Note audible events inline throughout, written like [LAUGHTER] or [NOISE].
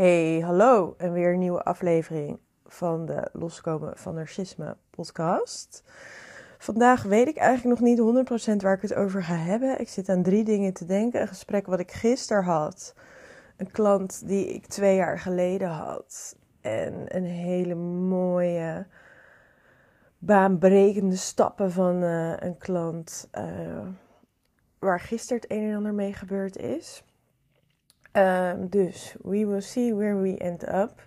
Hey, hallo en weer een nieuwe aflevering van de Loskomen van Narcisme podcast. Vandaag weet ik eigenlijk nog niet 100% waar ik het over ga hebben. Ik zit aan drie dingen te denken. Een gesprek wat ik gisteren had. Een klant die ik twee jaar geleden had. En een hele mooie, baanbrekende stappen van uh, een klant. Uh, waar gisteren het een en ander mee gebeurd is. Um, dus we will see where we end up.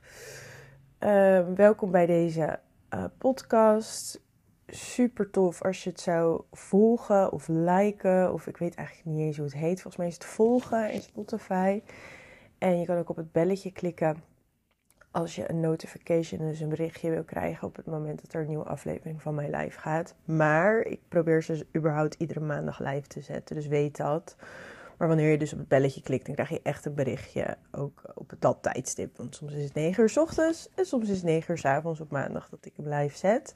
Um, welkom bij deze uh, podcast. Super tof als je het zou volgen of liken. Of ik weet eigenlijk niet eens hoe het heet. Volgens mij is het volgen in Spotify. En je kan ook op het belletje klikken als je een notification, dus een berichtje wil krijgen op het moment dat er een nieuwe aflevering van mijn live gaat. Maar ik probeer ze überhaupt iedere maandag live te zetten, dus weet dat. Maar wanneer je dus op het belletje klikt, dan krijg je echt een berichtje. Ook op dat tijdstip. Want soms is het 9 uur s ochtends en soms is het 9 uur s avonds op maandag dat ik hem live zet.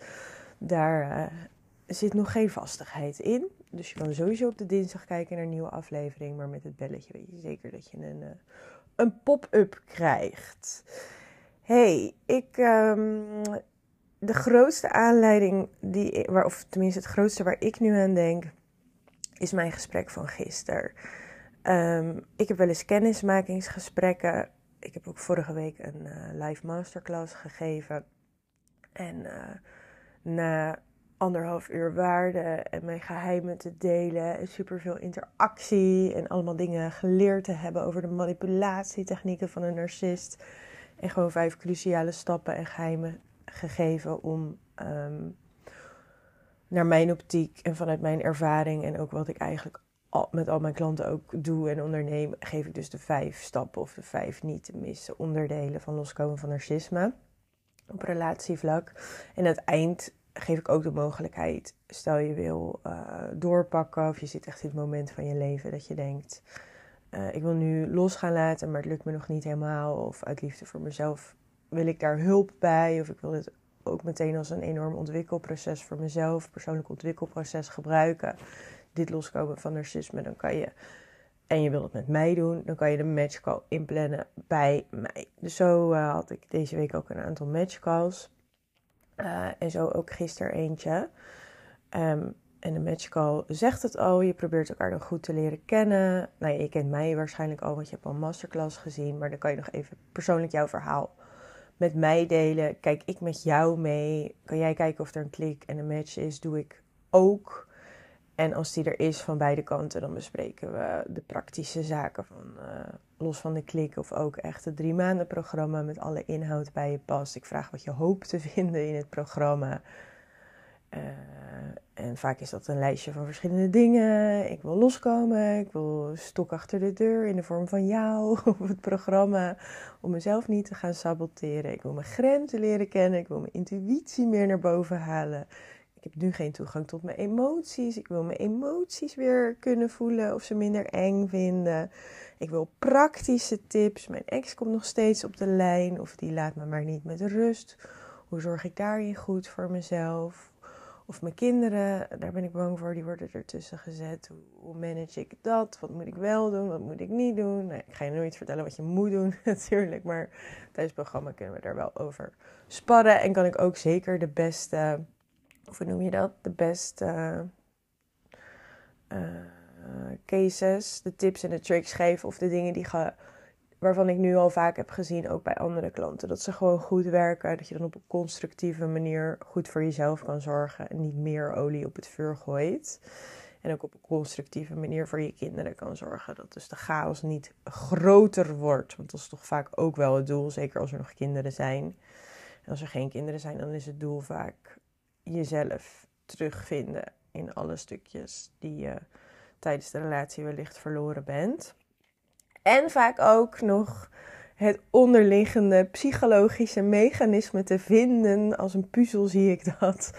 Daar uh, zit nog geen vastigheid in. Dus je kan sowieso op de dinsdag kijken naar een nieuwe aflevering. Maar met het belletje weet je zeker dat je een, uh, een pop-up krijgt. Hey, ik. Um, de grootste aanleiding, die, waar, of tenminste het grootste waar ik nu aan denk, is mijn gesprek van gisteren. Um, ik heb wel eens kennismakingsgesprekken. Ik heb ook vorige week een uh, live masterclass gegeven. En uh, na anderhalf uur waarde en mijn geheimen te delen en superveel interactie en allemaal dingen geleerd te hebben over de manipulatietechnieken van een narcist. En gewoon vijf cruciale stappen en geheimen gegeven om um, naar mijn optiek en vanuit mijn ervaring en ook wat ik eigenlijk met al mijn klanten ook doe en onderneem, geef ik dus de vijf stappen of de vijf niet te missen onderdelen van loskomen van narcisme op relatievlak. En aan het eind geef ik ook de mogelijkheid, stel je wil uh, doorpakken of je zit echt in het moment van je leven dat je denkt, uh, ik wil nu los gaan laten, maar het lukt me nog niet helemaal. Of uit liefde voor mezelf wil ik daar hulp bij. Of ik wil het ook meteen als een enorm ontwikkelproces voor mezelf, persoonlijk ontwikkelproces gebruiken dit loskomen van narcisme, dan kan je, en je wilt het met mij doen, dan kan je de matchcall inplannen bij mij. Dus zo uh, had ik deze week ook een aantal matchcalls. Uh, en zo ook gisteren eentje. Um, en de matchcall zegt het al, je probeert elkaar dan goed te leren kennen. Nou, je kent mij waarschijnlijk al, want je hebt al een masterclass gezien. Maar dan kan je nog even persoonlijk jouw verhaal met mij delen. Kijk ik met jou mee. Kan jij kijken of er een klik en een match is? Doe ik ook. En als die er is van beide kanten, dan bespreken we de praktische zaken van uh, los van de klik of ook echt het drie maanden programma met alle inhoud bij je past. Ik vraag wat je hoopt te vinden in het programma. Uh, en vaak is dat een lijstje van verschillende dingen. Ik wil loskomen, ik wil stok achter de deur in de vorm van jou [LAUGHS] of het programma. Om mezelf niet te gaan saboteren. Ik wil mijn grenzen leren kennen, ik wil mijn intuïtie meer naar boven halen heb nu geen toegang tot mijn emoties. Ik wil mijn emoties weer kunnen voelen of ze minder eng vinden. Ik wil praktische tips. Mijn ex komt nog steeds op de lijn of die laat me maar niet met rust. Hoe zorg ik daarin goed voor mezelf? Of mijn kinderen, daar ben ik bang voor, die worden ertussen gezet. Hoe manage ik dat? Wat moet ik wel doen? Wat moet ik niet doen? Nou, ik ga je nooit vertellen wat je moet doen, [LAUGHS] natuurlijk. Maar tijdens het programma kunnen we daar wel over sparren. En kan ik ook zeker de beste of hoe noem je dat? De beste uh, cases, de tips en de tricks geven of de dingen die waarvan ik nu al vaak heb gezien, ook bij andere klanten. Dat ze gewoon goed werken, dat je dan op een constructieve manier goed voor jezelf kan zorgen en niet meer olie op het vuur gooit. En ook op een constructieve manier voor je kinderen kan zorgen. Dat dus de chaos niet groter wordt. Want dat is toch vaak ook wel het doel, zeker als er nog kinderen zijn. En als er geen kinderen zijn, dan is het doel vaak jezelf terugvinden in alle stukjes die je tijdens de relatie wellicht verloren bent. En vaak ook nog het onderliggende psychologische mechanisme te vinden. Als een puzzel zie ik dat.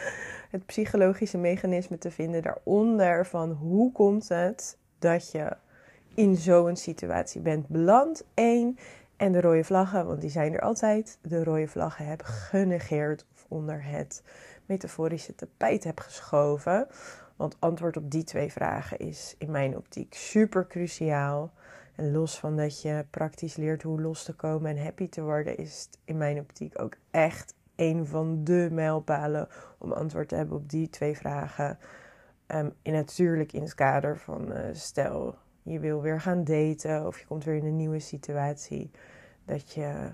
Het psychologische mechanisme te vinden daaronder van hoe komt het dat je in zo'n situatie bent beland. Eén. En de rode vlaggen, want die zijn er altijd. De rode vlaggen hebben genegeerd of onder het metaforische tapijt heb geschoven. Want antwoord op die twee vragen is in mijn optiek super cruciaal. En los van dat je praktisch leert hoe los te komen en happy te worden, is in mijn optiek ook echt een van de mijlpalen om antwoord te hebben op die twee vragen. Um, natuurlijk in het kader van uh, stel je wil weer gaan daten of je komt weer in een nieuwe situatie, dat je,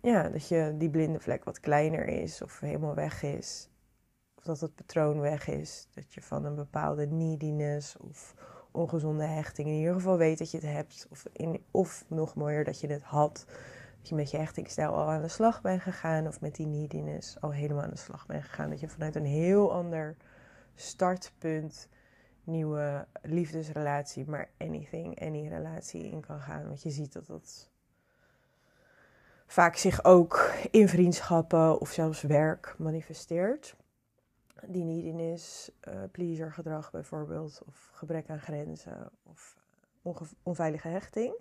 ja, dat je die blinde vlek wat kleiner is of helemaal weg is. Of dat het patroon weg is. Dat je van een bepaalde neediness of ongezonde hechting in ieder geval weet dat je het hebt. Of, in, of nog mooier dat je het had. Dat je met je hechtingstijl al aan de slag bent gegaan. Of met die neediness al helemaal aan de slag bent gegaan. Dat je vanuit een heel ander startpunt nieuwe liefdesrelatie, maar anything, any relatie in kan gaan. Want je ziet dat dat vaak zich ook in vriendschappen of zelfs werk manifesteert. Die neediness, uh, pleaser gedrag bijvoorbeeld, of gebrek aan grenzen, of onveilige hechting.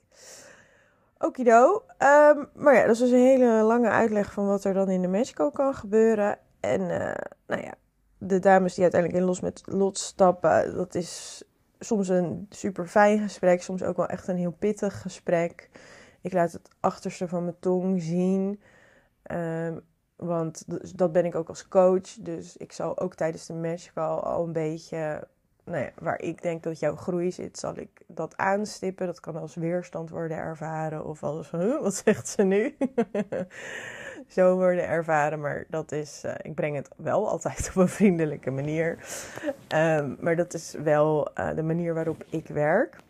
Okido. Um, maar ja, dat is dus een hele lange uitleg van wat er dan in de Mexico kan gebeuren. En uh, nou ja, de dames die uiteindelijk in Los met Lot stappen, dat is soms een super fijn gesprek, soms ook wel echt een heel pittig gesprek. Ik laat het achterste van mijn tong zien. Um, want dat ben ik ook als coach. Dus ik zal ook tijdens de match al een beetje. Nou ja, waar ik denk dat jouw groei zit, zal ik dat aanstippen. Dat kan als weerstand worden ervaren. Of als, [LAUGHS] huh, wat zegt ze nu? [LAUGHS] zo worden ervaren. Maar dat is, uh, ik breng het wel altijd op een vriendelijke manier. Um, maar dat is wel uh, de manier waarop ik werk.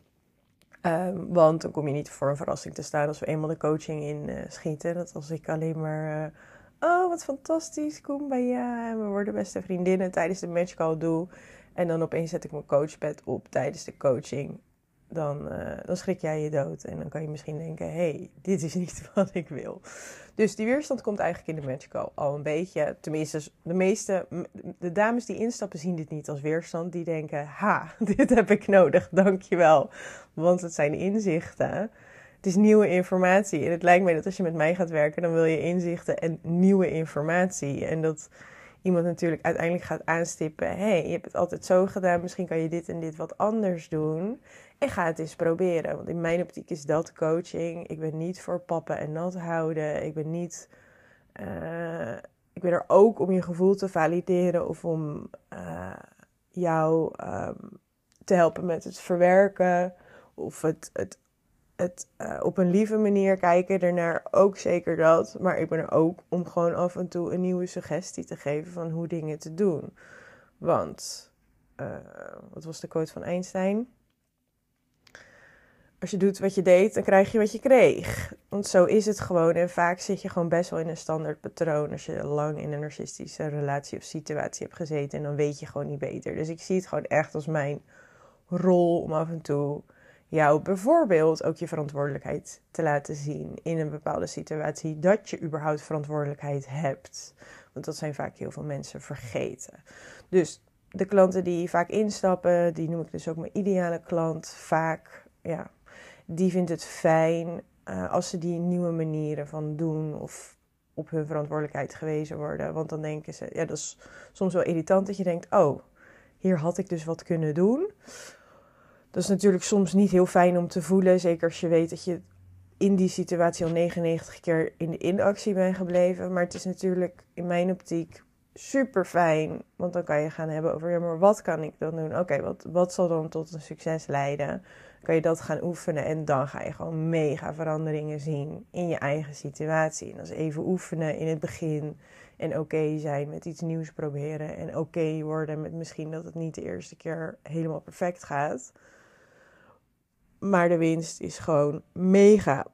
Um, want dan kom je niet voor een verrassing te staan als we eenmaal de coaching in uh, schieten. Dat als ik alleen maar, oh wat fantastisch, kom bij je. En we worden beste vriendinnen tijdens de matchcall doe. En dan opeens zet ik mijn coachpad op tijdens de coaching dan, uh, dan schrik jij je dood. En dan kan je misschien denken: hey, dit is niet [LAUGHS] wat ik wil. Dus die weerstand komt eigenlijk in de matchcall al een beetje. Tenminste, de meeste, de dames die instappen zien dit niet als weerstand. Die denken: ha, [LAUGHS] dit heb ik nodig, dankjewel. Want het zijn inzichten. Het is nieuwe informatie. En het lijkt mij dat als je met mij gaat werken, dan wil je inzichten en nieuwe informatie. En dat iemand natuurlijk uiteindelijk gaat aanstippen: hé, hey, je hebt het altijd zo gedaan, misschien kan je dit en dit wat anders doen. En ga het eens proberen. Want in mijn optiek is dat coaching. Ik ben niet voor pappen en nat houden. Ik ben niet. Uh, ik ben er ook om je gevoel te valideren of om uh, jou um, te helpen met het verwerken. Of het, het, het uh, op een lieve manier kijken ernaar. Ook zeker dat. Maar ik ben er ook om gewoon af en toe een nieuwe suggestie te geven van hoe dingen te doen. Want, wat was de quote van Einstein? als je doet wat je deed, dan krijg je wat je kreeg. Want zo is het gewoon. En vaak zit je gewoon best wel in een standaard patroon als je lang in een narcistische relatie of situatie hebt gezeten. En dan weet je gewoon niet beter. Dus ik zie het gewoon echt als mijn rol om af en toe jou bijvoorbeeld ook je verantwoordelijkheid te laten zien in een bepaalde situatie. Dat je überhaupt verantwoordelijkheid hebt. Want dat zijn vaak heel veel mensen vergeten. Dus de klanten die vaak instappen, die noem ik dus ook mijn ideale klant. Vaak ja, die vindt het fijn uh, als ze die nieuwe manieren van doen of op hun verantwoordelijkheid gewezen worden. Want dan denken ze, ja, dat is soms wel irritant dat je denkt, oh, hier had ik dus wat kunnen doen. Dat is natuurlijk soms niet heel fijn om te voelen, zeker als je weet dat je in die situatie al 99 keer in de inactie bent gebleven. Maar het is natuurlijk in mijn optiek super fijn, want dan kan je gaan hebben over, ja, maar wat kan ik dan doen? Oké, wat, wat zal dan tot een succes leiden? kan je dat gaan oefenen en dan ga je gewoon mega veranderingen zien in je eigen situatie. En dat is even oefenen in het begin en oké zijn met iets nieuws proberen en oké worden met misschien dat het niet de eerste keer helemaal perfect gaat. Maar de winst is gewoon mega.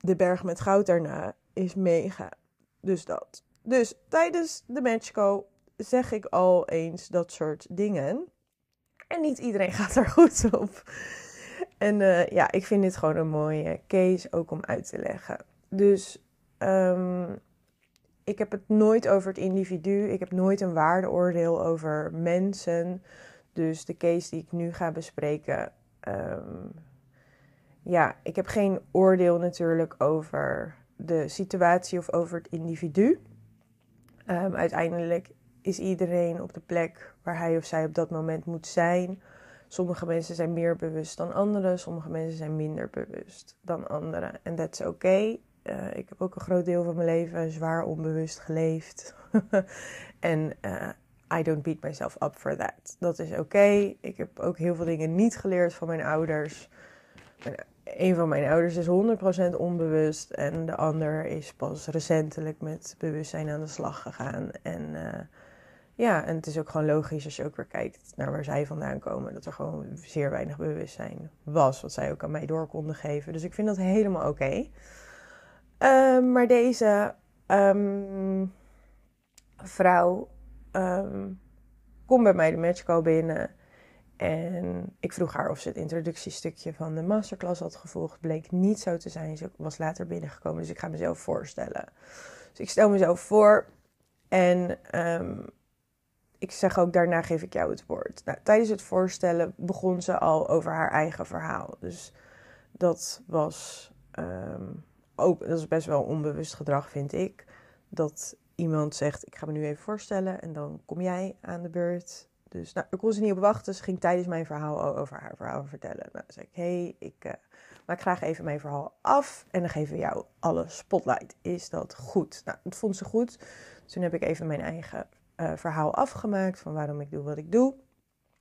De berg met goud daarna is mega. Dus dat. Dus tijdens de matchco zeg ik al eens dat soort dingen. En niet iedereen [LAUGHS] gaat er goed op. En uh, ja, ik vind dit gewoon een mooie case ook om uit te leggen. Dus um, ik heb het nooit over het individu. Ik heb nooit een waardeoordeel over mensen. Dus de case die ik nu ga bespreken. Um, ja, ik heb geen oordeel natuurlijk over de situatie of over het individu. Um, uiteindelijk is iedereen op de plek waar hij of zij op dat moment moet zijn Sommige mensen zijn meer bewust dan anderen, sommige mensen zijn minder bewust dan anderen. En dat is oké. Eh, ik heb ook een groot deel van mijn leven zwaar onbewust geleefd. [LAUGHS] en uh, I don't beat myself up for that. Dat is oké. Ik heb ook heel veel dingen niet geleerd van mijn ouders. Een van mijn ouders is 100% onbewust en de ander is pas recentelijk met bewustzijn aan de slag gegaan. En uh, ja, en het is ook gewoon logisch als je ook weer kijkt naar waar zij vandaan komen, dat er gewoon zeer weinig bewustzijn was, wat zij ook aan mij door konden geven. Dus ik vind dat helemaal oké. Ehm, maar deze um, vrouw um, komt bij mij de matchcall binnen. En ik vroeg haar of ze het introductiestukje van de masterclass had gevolgd. Bleek niet zo te zijn. Ze was later binnengekomen, dus ik ga mezelf voorstellen. Dus ik stel mezelf voor en um, ik zeg ook daarna geef ik jou het woord. Nou, tijdens het voorstellen begon ze al over haar eigen verhaal. Dus dat was um, ook, dat is best wel onbewust gedrag, vind ik. Dat iemand zegt: Ik ga me nu even voorstellen en dan kom jij aan de beurt. Dus nou, kon ze niet op wachten. Ze ging tijdens mijn verhaal al over haar verhaal vertellen. Nou, zei ik: hey, ik uh, maak graag even mijn verhaal af en dan geven we jou alle spotlight. Is dat goed? Nou, dat vond ze goed. Toen heb ik even mijn eigen uh, verhaal afgemaakt van waarom ik doe wat ik doe.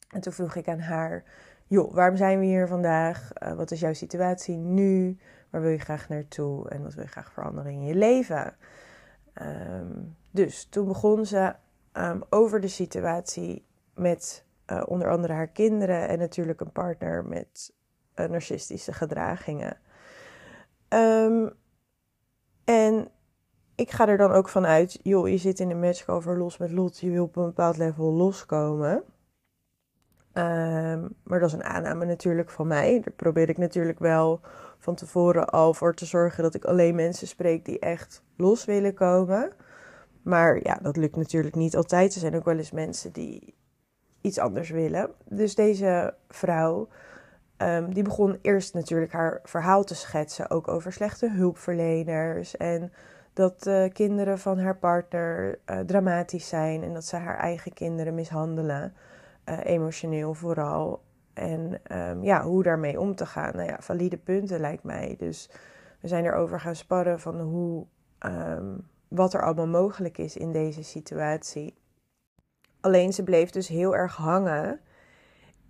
En toen vroeg ik aan haar: Joh, waarom zijn we hier vandaag? Uh, wat is jouw situatie nu? Waar wil je graag naartoe? En wat wil je graag veranderen in je leven? Um, dus toen begon ze um, over de situatie met uh, onder andere haar kinderen en natuurlijk een partner met uh, narcistische gedragingen. Um, en ik ga er dan ook vanuit, joh, je zit in een match over los met lot, je wil op een bepaald level loskomen. Um, maar dat is een aanname natuurlijk van mij. Daar probeer ik natuurlijk wel van tevoren al voor te zorgen dat ik alleen mensen spreek die echt los willen komen. Maar ja, dat lukt natuurlijk niet altijd. Er zijn ook wel eens mensen die iets anders willen. Dus deze vrouw, um, die begon eerst natuurlijk haar verhaal te schetsen. Ook over slechte hulpverleners. En dat de kinderen van haar partner uh, dramatisch zijn. En dat ze haar eigen kinderen mishandelen. Uh, emotioneel vooral. En um, ja, hoe daarmee om te gaan. Nou ja, valide punten lijkt mij. Dus we zijn erover gaan sparren van hoe, um, wat er allemaal mogelijk is in deze situatie. Alleen ze bleef dus heel erg hangen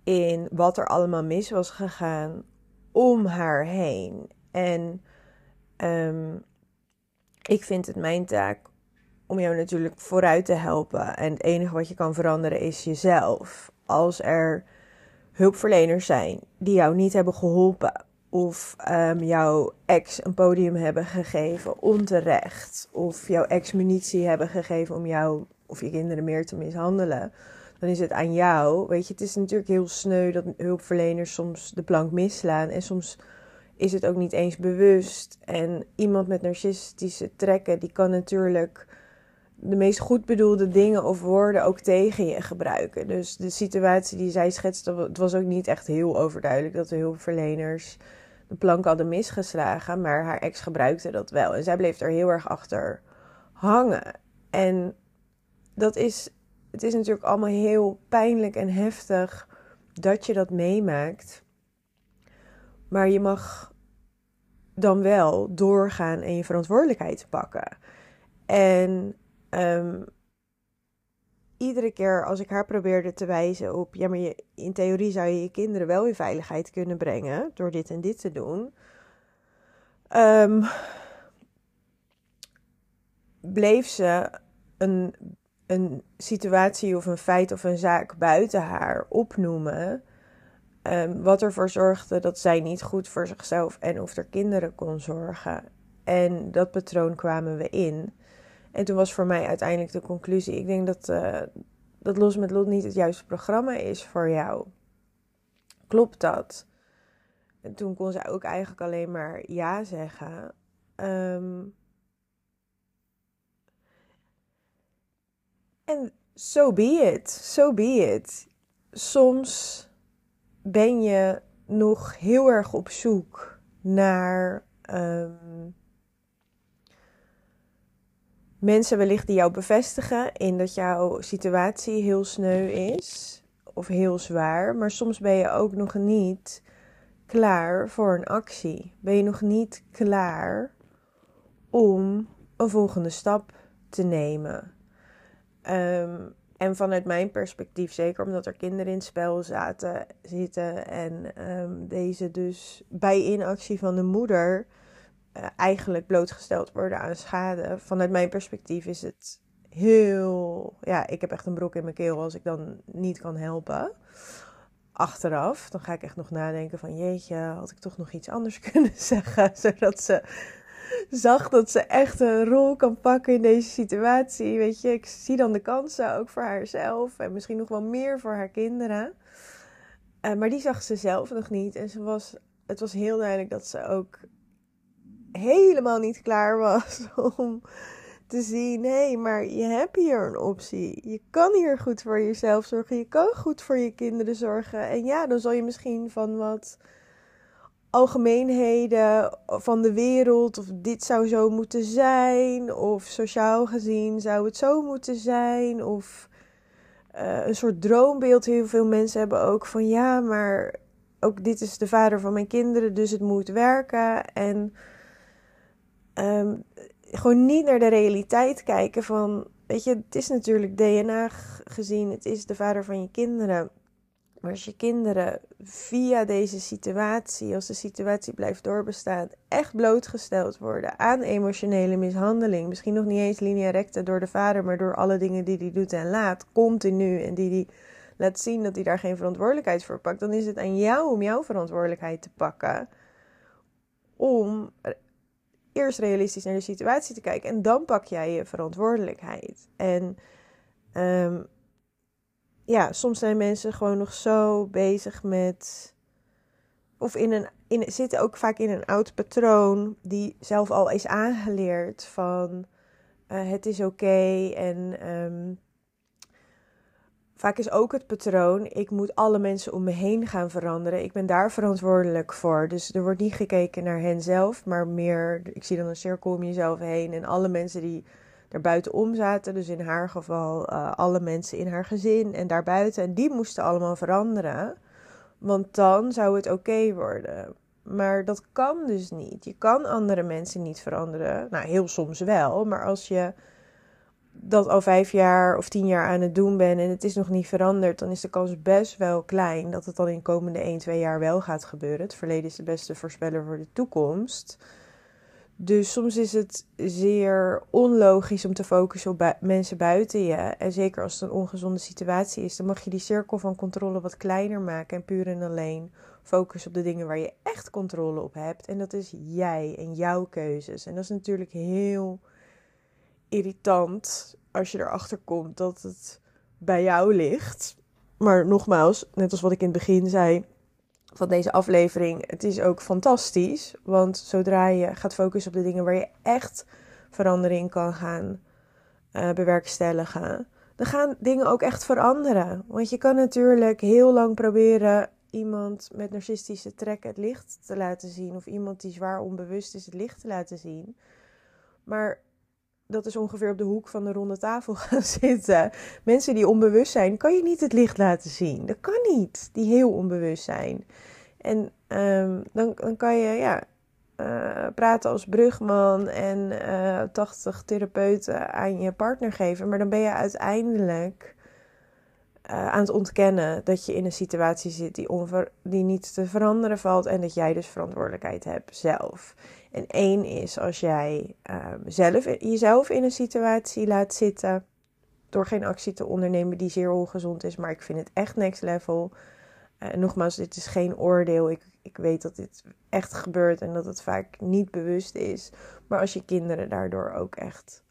in wat er allemaal mis was gegaan om haar heen. En um, ik vind het mijn taak om jou natuurlijk vooruit te helpen. En het enige wat je kan veranderen is jezelf. Als er hulpverleners zijn die jou niet hebben geholpen. Of um, jouw ex een podium hebben gegeven onterecht. Of jouw ex munitie hebben gegeven om jou of je kinderen meer te mishandelen. Dan is het aan jou. Weet je, het is natuurlijk heel sneu dat hulpverleners soms de plank misslaan. En soms is het ook niet eens bewust. En iemand met narcistische trekken, die kan natuurlijk de meest goed bedoelde dingen of woorden ook tegen je gebruiken. Dus de situatie die zij schetste, het was ook niet echt heel overduidelijk dat de hulpverleners de plank hadden misgeslagen, maar haar ex gebruikte dat wel. En zij bleef er heel erg achter hangen. En dat is, het is natuurlijk allemaal heel pijnlijk en heftig dat je dat meemaakt. Maar je mag dan wel doorgaan en je verantwoordelijkheid pakken. En um, iedere keer als ik haar probeerde te wijzen op, ja, maar je, in theorie zou je je kinderen wel in veiligheid kunnen brengen door dit en dit te doen, um, bleef ze een, een situatie of een feit of een zaak buiten haar opnoemen. Um, wat ervoor zorgde dat zij niet goed voor zichzelf en of haar kinderen kon zorgen. En dat patroon kwamen we in. En toen was voor mij uiteindelijk de conclusie: ik denk dat, uh, dat Los met Lot niet het juiste programma is voor jou. Klopt dat? En toen kon zij ook eigenlijk alleen maar ja zeggen. Um, en so be it, so be it. Soms ben je nog heel erg op zoek naar um, mensen wellicht die jou bevestigen in dat jouw situatie heel sneu is. of heel zwaar, maar soms ben je ook nog niet klaar voor een actie. Ben je nog niet klaar om een volgende stap te nemen. Ehm, en vanuit mijn perspectief, zeker omdat er kinderen in het spel zaten, zitten en ehm, deze dus bij inactie van de moeder uh, eigenlijk blootgesteld worden aan schade. Vanuit mijn perspectief is het heel. Ja, ik heb echt een brok in mijn keel als ik dan niet kan helpen. Achteraf, dan ga ik echt nog nadenken van jeetje, had ik toch nog iets anders [LAUGHS] kunnen zeggen, zodat ze zag dat ze echt een rol kan pakken in deze situatie. Weet je, ik zie dan de kansen ook voor haarzelf en misschien nog wel meer voor haar kinderen. Uh, maar die zag ze zelf nog niet. En ze was, het was heel duidelijk dat ze ook helemaal niet klaar was [LAUGHS] om te zien: hé, hey, maar je hebt hier een optie. Je kan hier goed voor jezelf zorgen. Je kan goed voor je kinderen zorgen. En ja, dan zal je misschien van wat algemeenheden van de wereld, of dit zou zo moeten zijn, of sociaal gezien zou het zo moeten zijn, of uh, een soort droombeeld. Heel veel mensen hebben ook van ja, maar ook dit is de vader van mijn kinderen, dus het moet werken. En um, gewoon niet naar de realiteit kijken van, weet je, het is natuurlijk DNA gezien, het is de vader van je kinderen. Maar als je kinderen via deze situatie, als de situatie blijft doorbestaan, echt blootgesteld worden aan emotionele mishandeling, misschien nog niet eens linea recta door de vader, maar door alle dingen die hij doet en laat, continu, en die hij laat zien dat hij daar geen verantwoordelijkheid voor pakt, dan is het aan jou om jouw verantwoordelijkheid te pakken. Om eerst realistisch naar de situatie te kijken en dan pak jij je verantwoordelijkheid. En um, ja, soms zijn mensen gewoon nog zo bezig met. Of in een, in, zitten ook vaak in een oud patroon die zelf al is aangeleerd van uh, het is oké. en um, vaak is ook het patroon, ik moet alle mensen om me heen gaan veranderen. Ik ben daar verantwoordelijk voor. Dus er wordt niet gekeken naar hen zelf, maar meer, ik zie dan een cirkel om jezelf heen en alle mensen die er buitenom zaten. Dus in haar geval uh, alle mensen in haar gezin en daarbuiten. En die moesten allemaal veranderen. Want dan zou het oké worden. Maar dat kan dus niet. Je kan andere mensen niet veranderen. Nou, heel soms wel. Maar als je dat al vijf jaar of tien jaar aan het doen bent en het is nog niet veranderd, dan is de kans best wel klein dat het dan in de komende 1, 2 jaar wel gaat gebeuren. Het verleden is de beste voorspeller voor de toekomst. Dus soms is het zeer onlogisch om te focussen op mensen buiten je. En zeker als het een ongezonde situatie is, dan mag je die cirkel van controle wat kleiner maken en puur en alleen focussen op de dingen waar je echt controle op hebt. En dat is jij en jouw keuzes. En dat is natuurlijk heel irritant als je erachter komt dat het bij jou ligt. Maar nogmaals, net als wat ik in het begin zei, van deze aflevering. Het is ook fantastisch, want zodra je gaat focussen op de dingen waar je echt verandering kan gaan uh, bewerkstelligen, dan gaan dingen ook echt veranderen. Want je kan natuurlijk heel lang proberen iemand met narcistische trekken het licht te laten zien, of iemand die zwaar onbewust is het licht te laten zien. Maar dat is ongeveer op de hoek van de ronde tafel [LAUGHS] gaan zitten. Mensen die onbewust zijn, kan je niet het licht laten zien. Dat kan niet, die heel onbewust zijn. En um, dan, dan kan je ja, uh, praten als brugman en uh, eh, 80 therapeuten aan je partner geven. Maar dan ben je uiteindelijk uh, aan het ontkennen dat je in een situatie zit die, onver die niet te veranderen valt. En dat jij dus verantwoordelijkheid hebt zelf. En één is als jij um, zelf, jezelf in een situatie laat zitten. Door geen actie te ondernemen die zeer ongezond is. Maar ik vind het echt next level uh, nogmaals, dit is geen oordeel. Ik, ik weet dat dit echt gebeurt en dat het vaak niet bewust is. Maar als je kinderen daardoor ook echt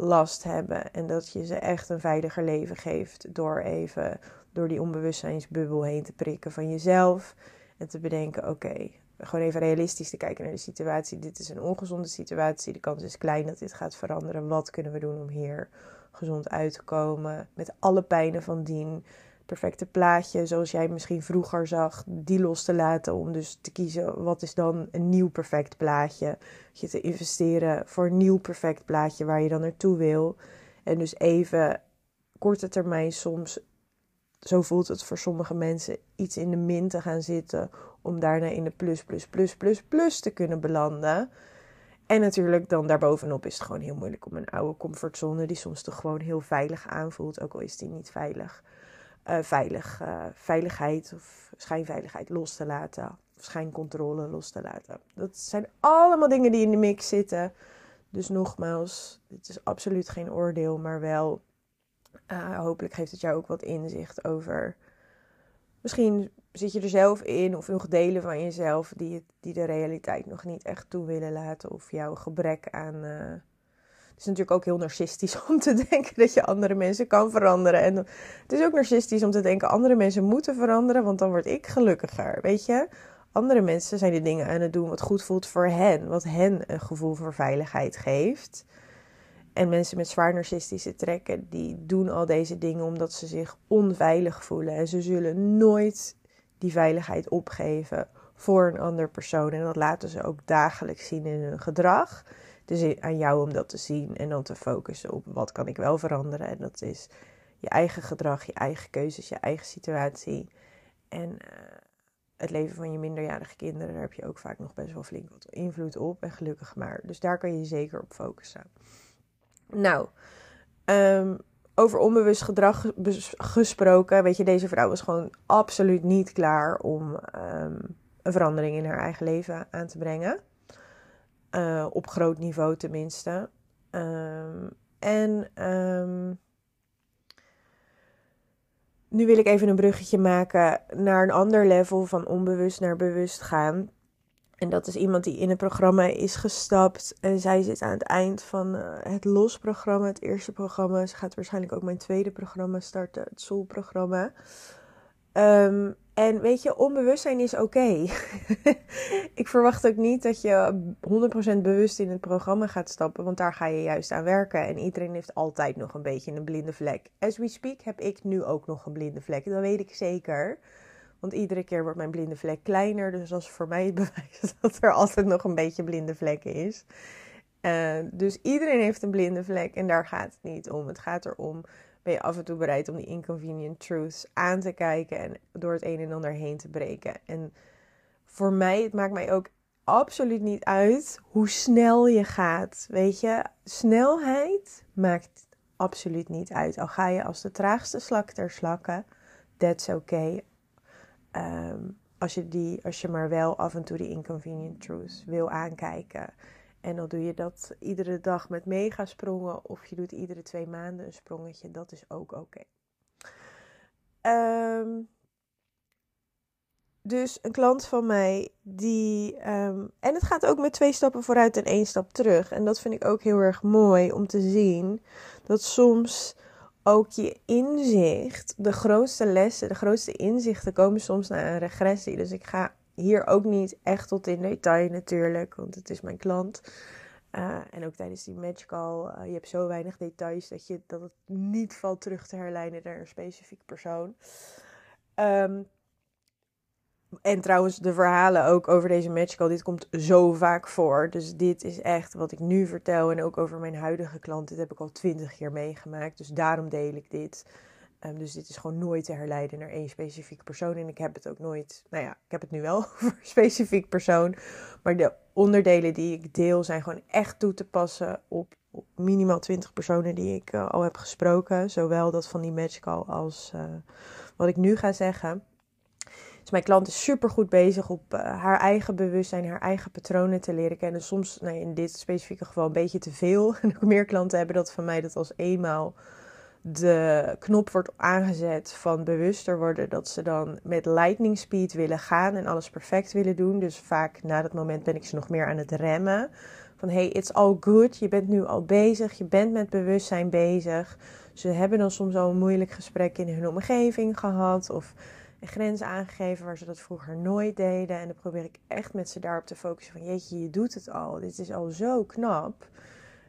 last hebben en dat je ze echt een veiliger leven geeft door even door die onbewustzijnsbubbel heen te prikken van jezelf en te bedenken: oké, gewoon even realistisch te kijken naar de situatie. Dit is een ongezonde situatie. De kans is klein dat dit gaat veranderen. Wat kunnen we doen om hier gezond uit te komen? Met alle pijnen van dien perfecte plaatje, zoals jij misschien vroeger zag, die los te laten. Om dus te kiezen wat is dan een nieuw perfect plaatje. Je te investeren voor een nieuw perfect plaatje waar je dan naartoe wil. En dus even korte termijn soms zo voelt het voor sommige mensen iets in de min te gaan zitten om daarna in de plus, plus, plus, plus, plus te kunnen belanden. En natuurlijk dan daarbovenop is het gewoon heel moeilijk om een oude comfortzone die soms toch gewoon heel veilig aanvoelt, ook al is die niet veilig, uh, veilig, uh, veiligheid of schijnveiligheid los te laten. Of schijncontrole los te laten. Dat zijn allemaal dingen die in de mix zitten. Dus nogmaals, dit is absoluut geen oordeel, maar wel uh, hopelijk geeft het jou ook wat inzicht over. Misschien zit je er zelf in, of nog delen van jezelf die, die de realiteit nog niet echt toe willen laten, of jouw gebrek aan. Het is natuurlijk ook heel narcistisch [LAUGHS] om te denken dat je andere mensen kan veranderen. En het is ook narcistisch om te denken andere mensen moeten veranderen, want dan word ik gelukkiger. Weet je, andere mensen zijn de dingen aan het doen wat goed voelt voor hen, wat hen een gevoel van veiligheid geeft. En mensen met zwaar narcistische trekken, die doen al deze dingen omdat ze zich onveilig voelen. En ze zullen nooit die veiligheid opgeven voor een ander persoon. En dat laten ze ook dagelijks zien in hun gedrag. Dus aan jou om dat te zien en dan te focussen op wat kan ik wel veranderen. En dat is je eigen gedrag, je eigen keuzes, je eigen situatie. En uh, het leven van je minderjarige kinderen, daar heb je ook vaak nog best wel flink wat invloed op. En gelukkig maar. Dus daar kan je zeker op focussen. Nou, um, over onbewust gedrag gesproken. Weet je, deze vrouw was gewoon absoluut niet klaar om um, een verandering in haar eigen leven aan te brengen. Uh, op groot niveau tenminste. Um, en nu wil ik even een bruggetje maken naar een ander level van onbewust naar bewust gaan. En dat is iemand die in het programma is gestapt. En zij zit aan het eind van uh, het LOS-programma, het eerste programma. Ze gaat waarschijnlijk ook mijn tweede programma starten, het SOUL-programma. Um, en weet je, onbewustzijn is oké. [LAUGHS] ik verwacht ook niet dat je 100% bewust in het programma gaat stappen, want daar ga je juist aan werken. En iedereen heeft altijd nog een beetje een blinde vlek. As we speak heb ik nu ook nog een blinde vlek, dat weet ik zeker. Want iedere keer wordt mijn blinde vlek kleiner. Dus is voor mij [LAUGHS] bewijs dat er altijd nog een beetje blinde vlek is. Uh, dus iedereen heeft een blinde vlek en daar gaat het niet om. Het gaat erom, ben je af en toe bereid om die inconvenient truths aan te kijken en door het een en ander heen te breken. En voor mij, het maakt mij ook absoluut niet uit hoe snel je gaat. Weet je, snelheid maakt absoluut niet uit. Al ga je als de traagste slak ter slakken, that's okay. Um, als, je die, als je maar wel af en toe die inconvenient truths wil aankijken. En dan doe je dat iedere dag met megasprongen of je doet iedere twee maanden een sprongetje. Dat is ook oké. Um, dus een klant van mij die. Um, en het gaat ook met twee stappen vooruit en één stap terug. En dat vind ik ook heel erg mooi om te zien. Dat soms ook je inzicht, de grootste lessen, de grootste inzichten komen soms na een regressie. Dus ik ga hier ook niet echt tot in detail natuurlijk, want het is mijn klant. Uh, en ook tijdens die matchcall, uh, je hebt zo weinig details dat, je, dat het niet valt terug te herleiden naar een specifiek persoon. Um, en trouwens, de verhalen ook over deze matchcall, dit komt zo vaak voor. Dus dit is echt wat ik nu vertel. En ook over mijn huidige klant, dit heb ik al twintig keer meegemaakt. Dus daarom deel ik dit. Um, dus dit is gewoon nooit te herleiden naar één specifiek persoon. En ik heb het ook nooit, nou ja, ik heb het nu wel [LAUGHS] over een specifiek persoon. Maar de onderdelen die ik deel zijn gewoon echt toe te passen op, minimaal 20 personen die ik uh, al heb gesproken. Zowel dat van die matchcall als uh, wat ik nu ga zeggen. Dus mijn klant is super goed bezig op uh, haar eigen bewustzijn, haar eigen patronen te leren kennen. Soms, nou, in dit specifieke geval, een beetje te veel. [LAUGHS] En ook meer klanten hebben dat van mij, dat als eenmaal de knop wordt aangezet van bewuster worden, dat ze dan met lightning speed willen gaan en alles perfect willen doen. Dus vaak na dat moment ben ik ze nog meer aan het remmen. Van hey, it's all good. Je bent nu al bezig. Je bent met bewustzijn bezig. Ze hebben dan soms al een moeilijk gesprek in hun omgeving gehad. Of en grenzen aangegeven waar ze dat vroeger nooit deden. En dan probeer ik echt met ze daarop te focussen van jeetje, je doet het al. Dit is al zo knap.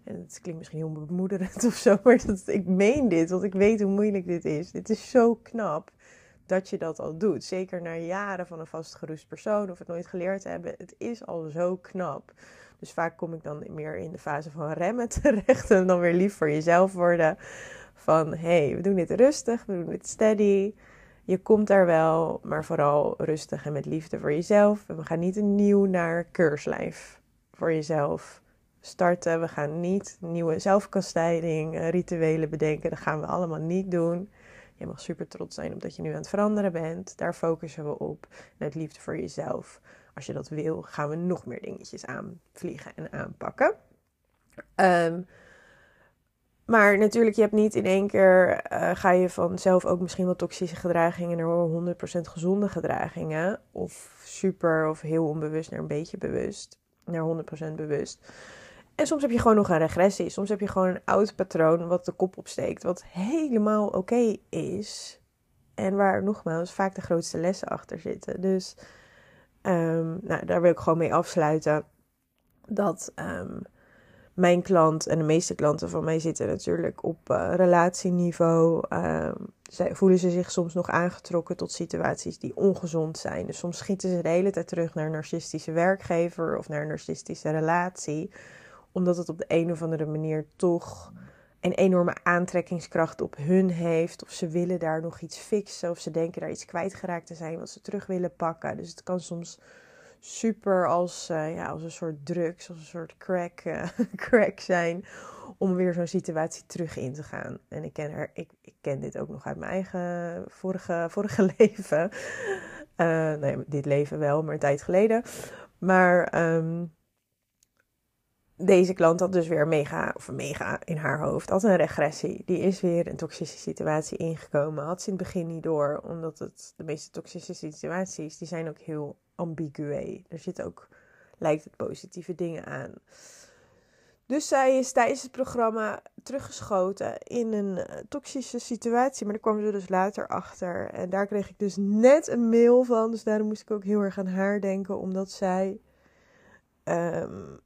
En het klinkt misschien heel bemoederend [LAUGHS] of zo, maar dat, ik meen dit, want ik weet hoe moeilijk dit is. Dit is zo knap dat je dat al doet. Zeker na jaren van een vastgeroest persoon of het nooit geleerd hebben. Het is al zo knap. Dus vaak kom ik dan meer in de fase van remmen [LAUGHS] terecht en dan weer lief voor jezelf worden. Van hé, hey, we doen dit rustig, we doen dit steady. Je komt daar wel, maar vooral rustig en met liefde voor jezelf. we gaan niet een nieuw naar keurslijf voor jezelf starten. We gaan niet nieuwe zelfkastijding, eh, rituelen bedenken. Dat gaan we allemaal niet doen. Je mag super trots zijn omdat je nu aan het veranderen bent. Daar focussen we op. Met liefde voor jezelf. Als je dat wil, gaan we nog meer dingetjes aanvliegen en aanpakken. Um, maar natuurlijk, je hebt niet in één keer, uh, ga je vanzelf ook misschien wel toxische gedragingen naar 100% gezonde gedragingen. Of super of heel onbewust naar een beetje bewust, naar 100% bewust. En soms heb je gewoon nog een regressie. Soms heb je gewoon een oud patroon wat de kop opsteekt, wat helemaal oké is. En waar nogmaals vaak de grootste lessen achter zitten. Dus um, nou, daar wil ik gewoon mee afsluiten. Dat um, mijn klant en de meeste klanten van mij zitten natuurlijk op uh, relatieniveau. Uh, zij, voelen ze zich soms nog aangetrokken tot situaties die ongezond zijn. Dus soms schieten ze de hele tijd terug naar een narcistische werkgever of naar een narcistische relatie. Omdat het op de een of andere manier toch een enorme aantrekkingskracht op hun heeft. Of ze willen daar nog iets fixen. Of ze denken daar iets kwijtgeraakt te zijn wat ze terug willen pakken. Dus het kan soms super als, uh, ja, als een soort drugs, als een soort crack, uh, [LAUGHS] crack zijn. Om weer zo'n situatie terug in te gaan. En ik ken, er, ik, ik ken dit ook nog uit mijn eigen vorige, [LAUGHS] vorige leven. Uh, nee, dit leven wel, maar een tijd geleden. Maar um, deze klant had dus weer mega, of mega in haar hoofd, had een regressie. Die is weer een toxische situatie ingekomen. Had ze in het begin niet door, omdat het de meeste toxische situaties, die zijn ook heel ambiguë. Er zit ook, lijkt het positieve dingen aan. Dus zij is tijdens het programma teruggeschoten in een eh, toxische situatie. Maar daar kwam ze dus later achter. En daar kreeg ik dus net een mail van. Dus daarom moest ik ook heel erg aan haar denken. Omdat zij. Um,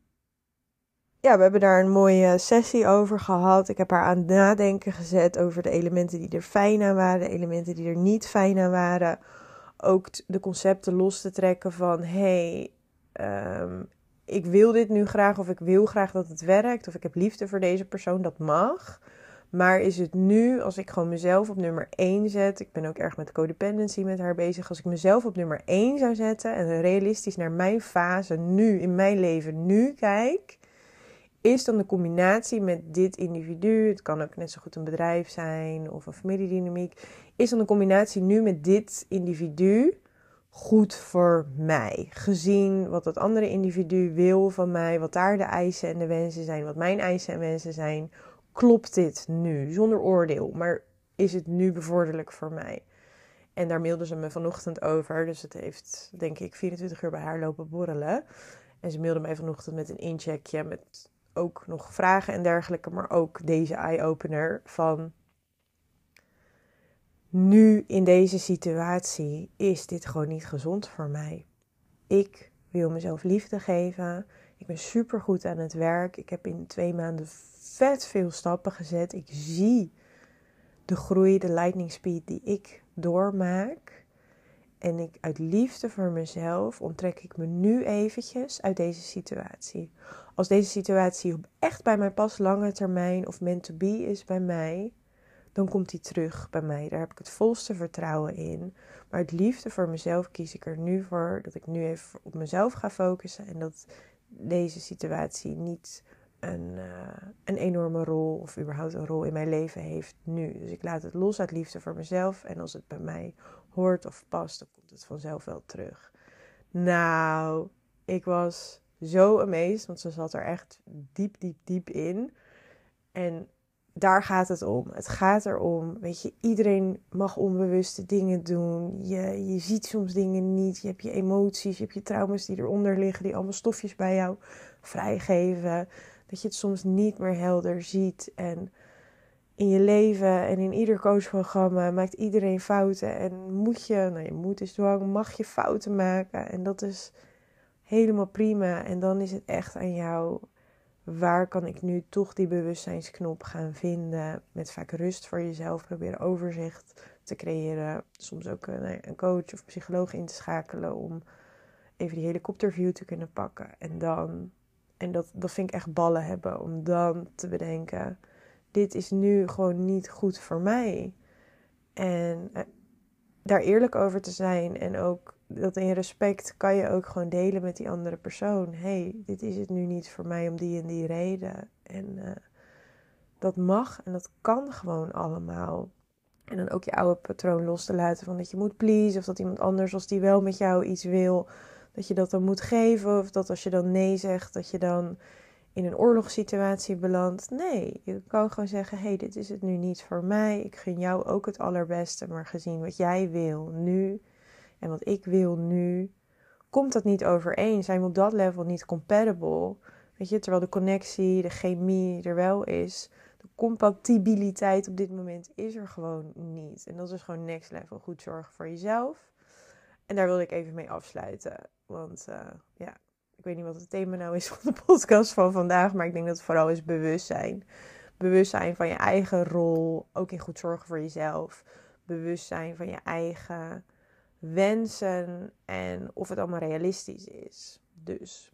ja, we hebben daar een mooie sessie over gehad. Ik heb haar aan het nadenken gezet over de elementen die er fijn aan waren, de elementen die er niet fijn aan waren. Ook de concepten los te trekken van hey, um, ik wil dit nu graag of ik wil graag dat het werkt of ik heb liefde voor deze persoon, dat mag. Maar is het nu, als ik gewoon mezelf op nummer 1 zet, ik ben ook erg met codependency met haar bezig, als ik mezelf op nummer 1 zou zetten en realistisch naar mijn fase nu, in mijn leven nu kijk, is dan de combinatie met dit individu, het kan ook net zo goed een bedrijf zijn of een familiedynamiek, is dan de combinatie nu met dit individu goed voor mij? Gezien wat dat andere individu wil van mij, wat daar de eisen en de wensen zijn, wat mijn eisen en wensen zijn, klopt dit nu zonder oordeel, maar is het nu bevorderlijk voor mij? En daar mailde ze me vanochtend over, dus het heeft denk ik 24 uur bij haar lopen borrelen. En ze mailde mij vanochtend met een incheckje met ook nog vragen en dergelijke, maar ook deze eye-opener van nu in deze situatie is dit gewoon niet gezond voor mij. Ik wil mezelf liefde geven. Ik ben super goed aan het werk. Ik heb in twee maanden vet veel stappen gezet. Ik zie de groei, de lightning speed die ik doormaak. En ik uit liefde voor mezelf onttrek ik me nu eventjes uit deze situatie. Als deze situatie echt bij mij past, lange termijn of meant to be is bij mij, dan komt die terug bij mij. Daar heb ik het volste vertrouwen in. Maar uit liefde voor mezelf kies ik er nu voor dat ik nu even op mezelf ga focussen en dat deze situatie niet een, uh, een enorme rol of überhaupt een rol in mijn leven heeft nu. Dus ik laat het los uit liefde voor mezelf en als het bij mij hoort of past, dan komt het vanzelf wel terug. Nou, ik was zo amazed, want ze zat er echt diep, diep, diep in. En daar gaat het om. Het gaat erom, weet je, iedereen mag onbewuste dingen doen. Je, je ziet soms dingen niet. Je hebt je emoties, je hebt je trauma's die eronder liggen, die allemaal stofjes bij jou vrijgeven. Dat je het soms niet meer helder ziet. En in je leven en in ieder coachprogramma maakt iedereen fouten. En moet je, nou je moet is dwang, mag je fouten maken. En dat is helemaal prima. En dan is het echt aan jou. Waar kan ik nu toch die bewustzijnsknop gaan vinden? Met vaak rust voor jezelf. Proberen overzicht te creëren. Soms ook een, een coach of psycholoog in te schakelen. Om even die helikopterview te kunnen pakken. En dan, en dat, dat vind ik echt ballen hebben. Om dan te bedenken dit is nu gewoon niet goed voor mij. En eh, daar eerlijk over te zijn en ook dat in respect kan je ook gewoon delen met die andere persoon. hey, dit is het nu niet voor mij om die en die reden. En uh, dat mag en dat kan gewoon allemaal. En dan ook je oude patroon los te laten van dat je moet please. Of dat iemand anders, als die wel met jou iets wil, dat je dat dan moet geven. Of dat als je dan nee zegt, dat je dan in een oorlogssituatie belandt. Nee, je kan gewoon zeggen: hé, hey, dit is het nu niet voor mij. Ik gun jou ook het allerbeste. Maar gezien wat jij wil nu en wat ik wil nu, komt dat niet overeen. Zijn we op dat level niet compatible? Weet je, terwijl de connectie, de chemie er wel is compatibiliteit op dit moment is er gewoon niet. En dat is gewoon next level. Goed zorgen voor jezelf. En daar wilde ik even mee afsluiten. Want uh, ja, ik weet niet wat het thema nou is [LAUGHS] van de podcast van vandaag. Maar ik denk dat het vooral is bewustzijn. Bewustzijn van je eigen rol. Ook in goed zorgen voor jezelf. Bewustzijn van je eigen wensen. En of het allemaal realistisch is. Dus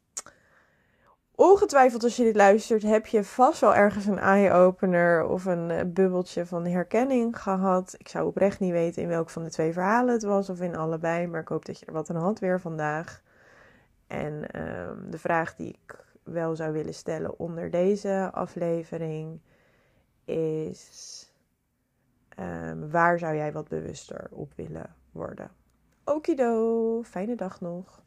Ongetwijfeld als je dit luistert, heb je vast wel ergens een eye-opener of een uh, bubbeltje van herkenning gehad. Ik zou oprecht niet weten in welk van de twee verhalen het was of in allebei, maar ik hoop dat je er wat aan had weer vandaag. En uh, de vraag die ik wel zou willen stellen onder deze aflevering is: um, waar zou jij wat bewuster op willen worden? Okido, fijne dag nog.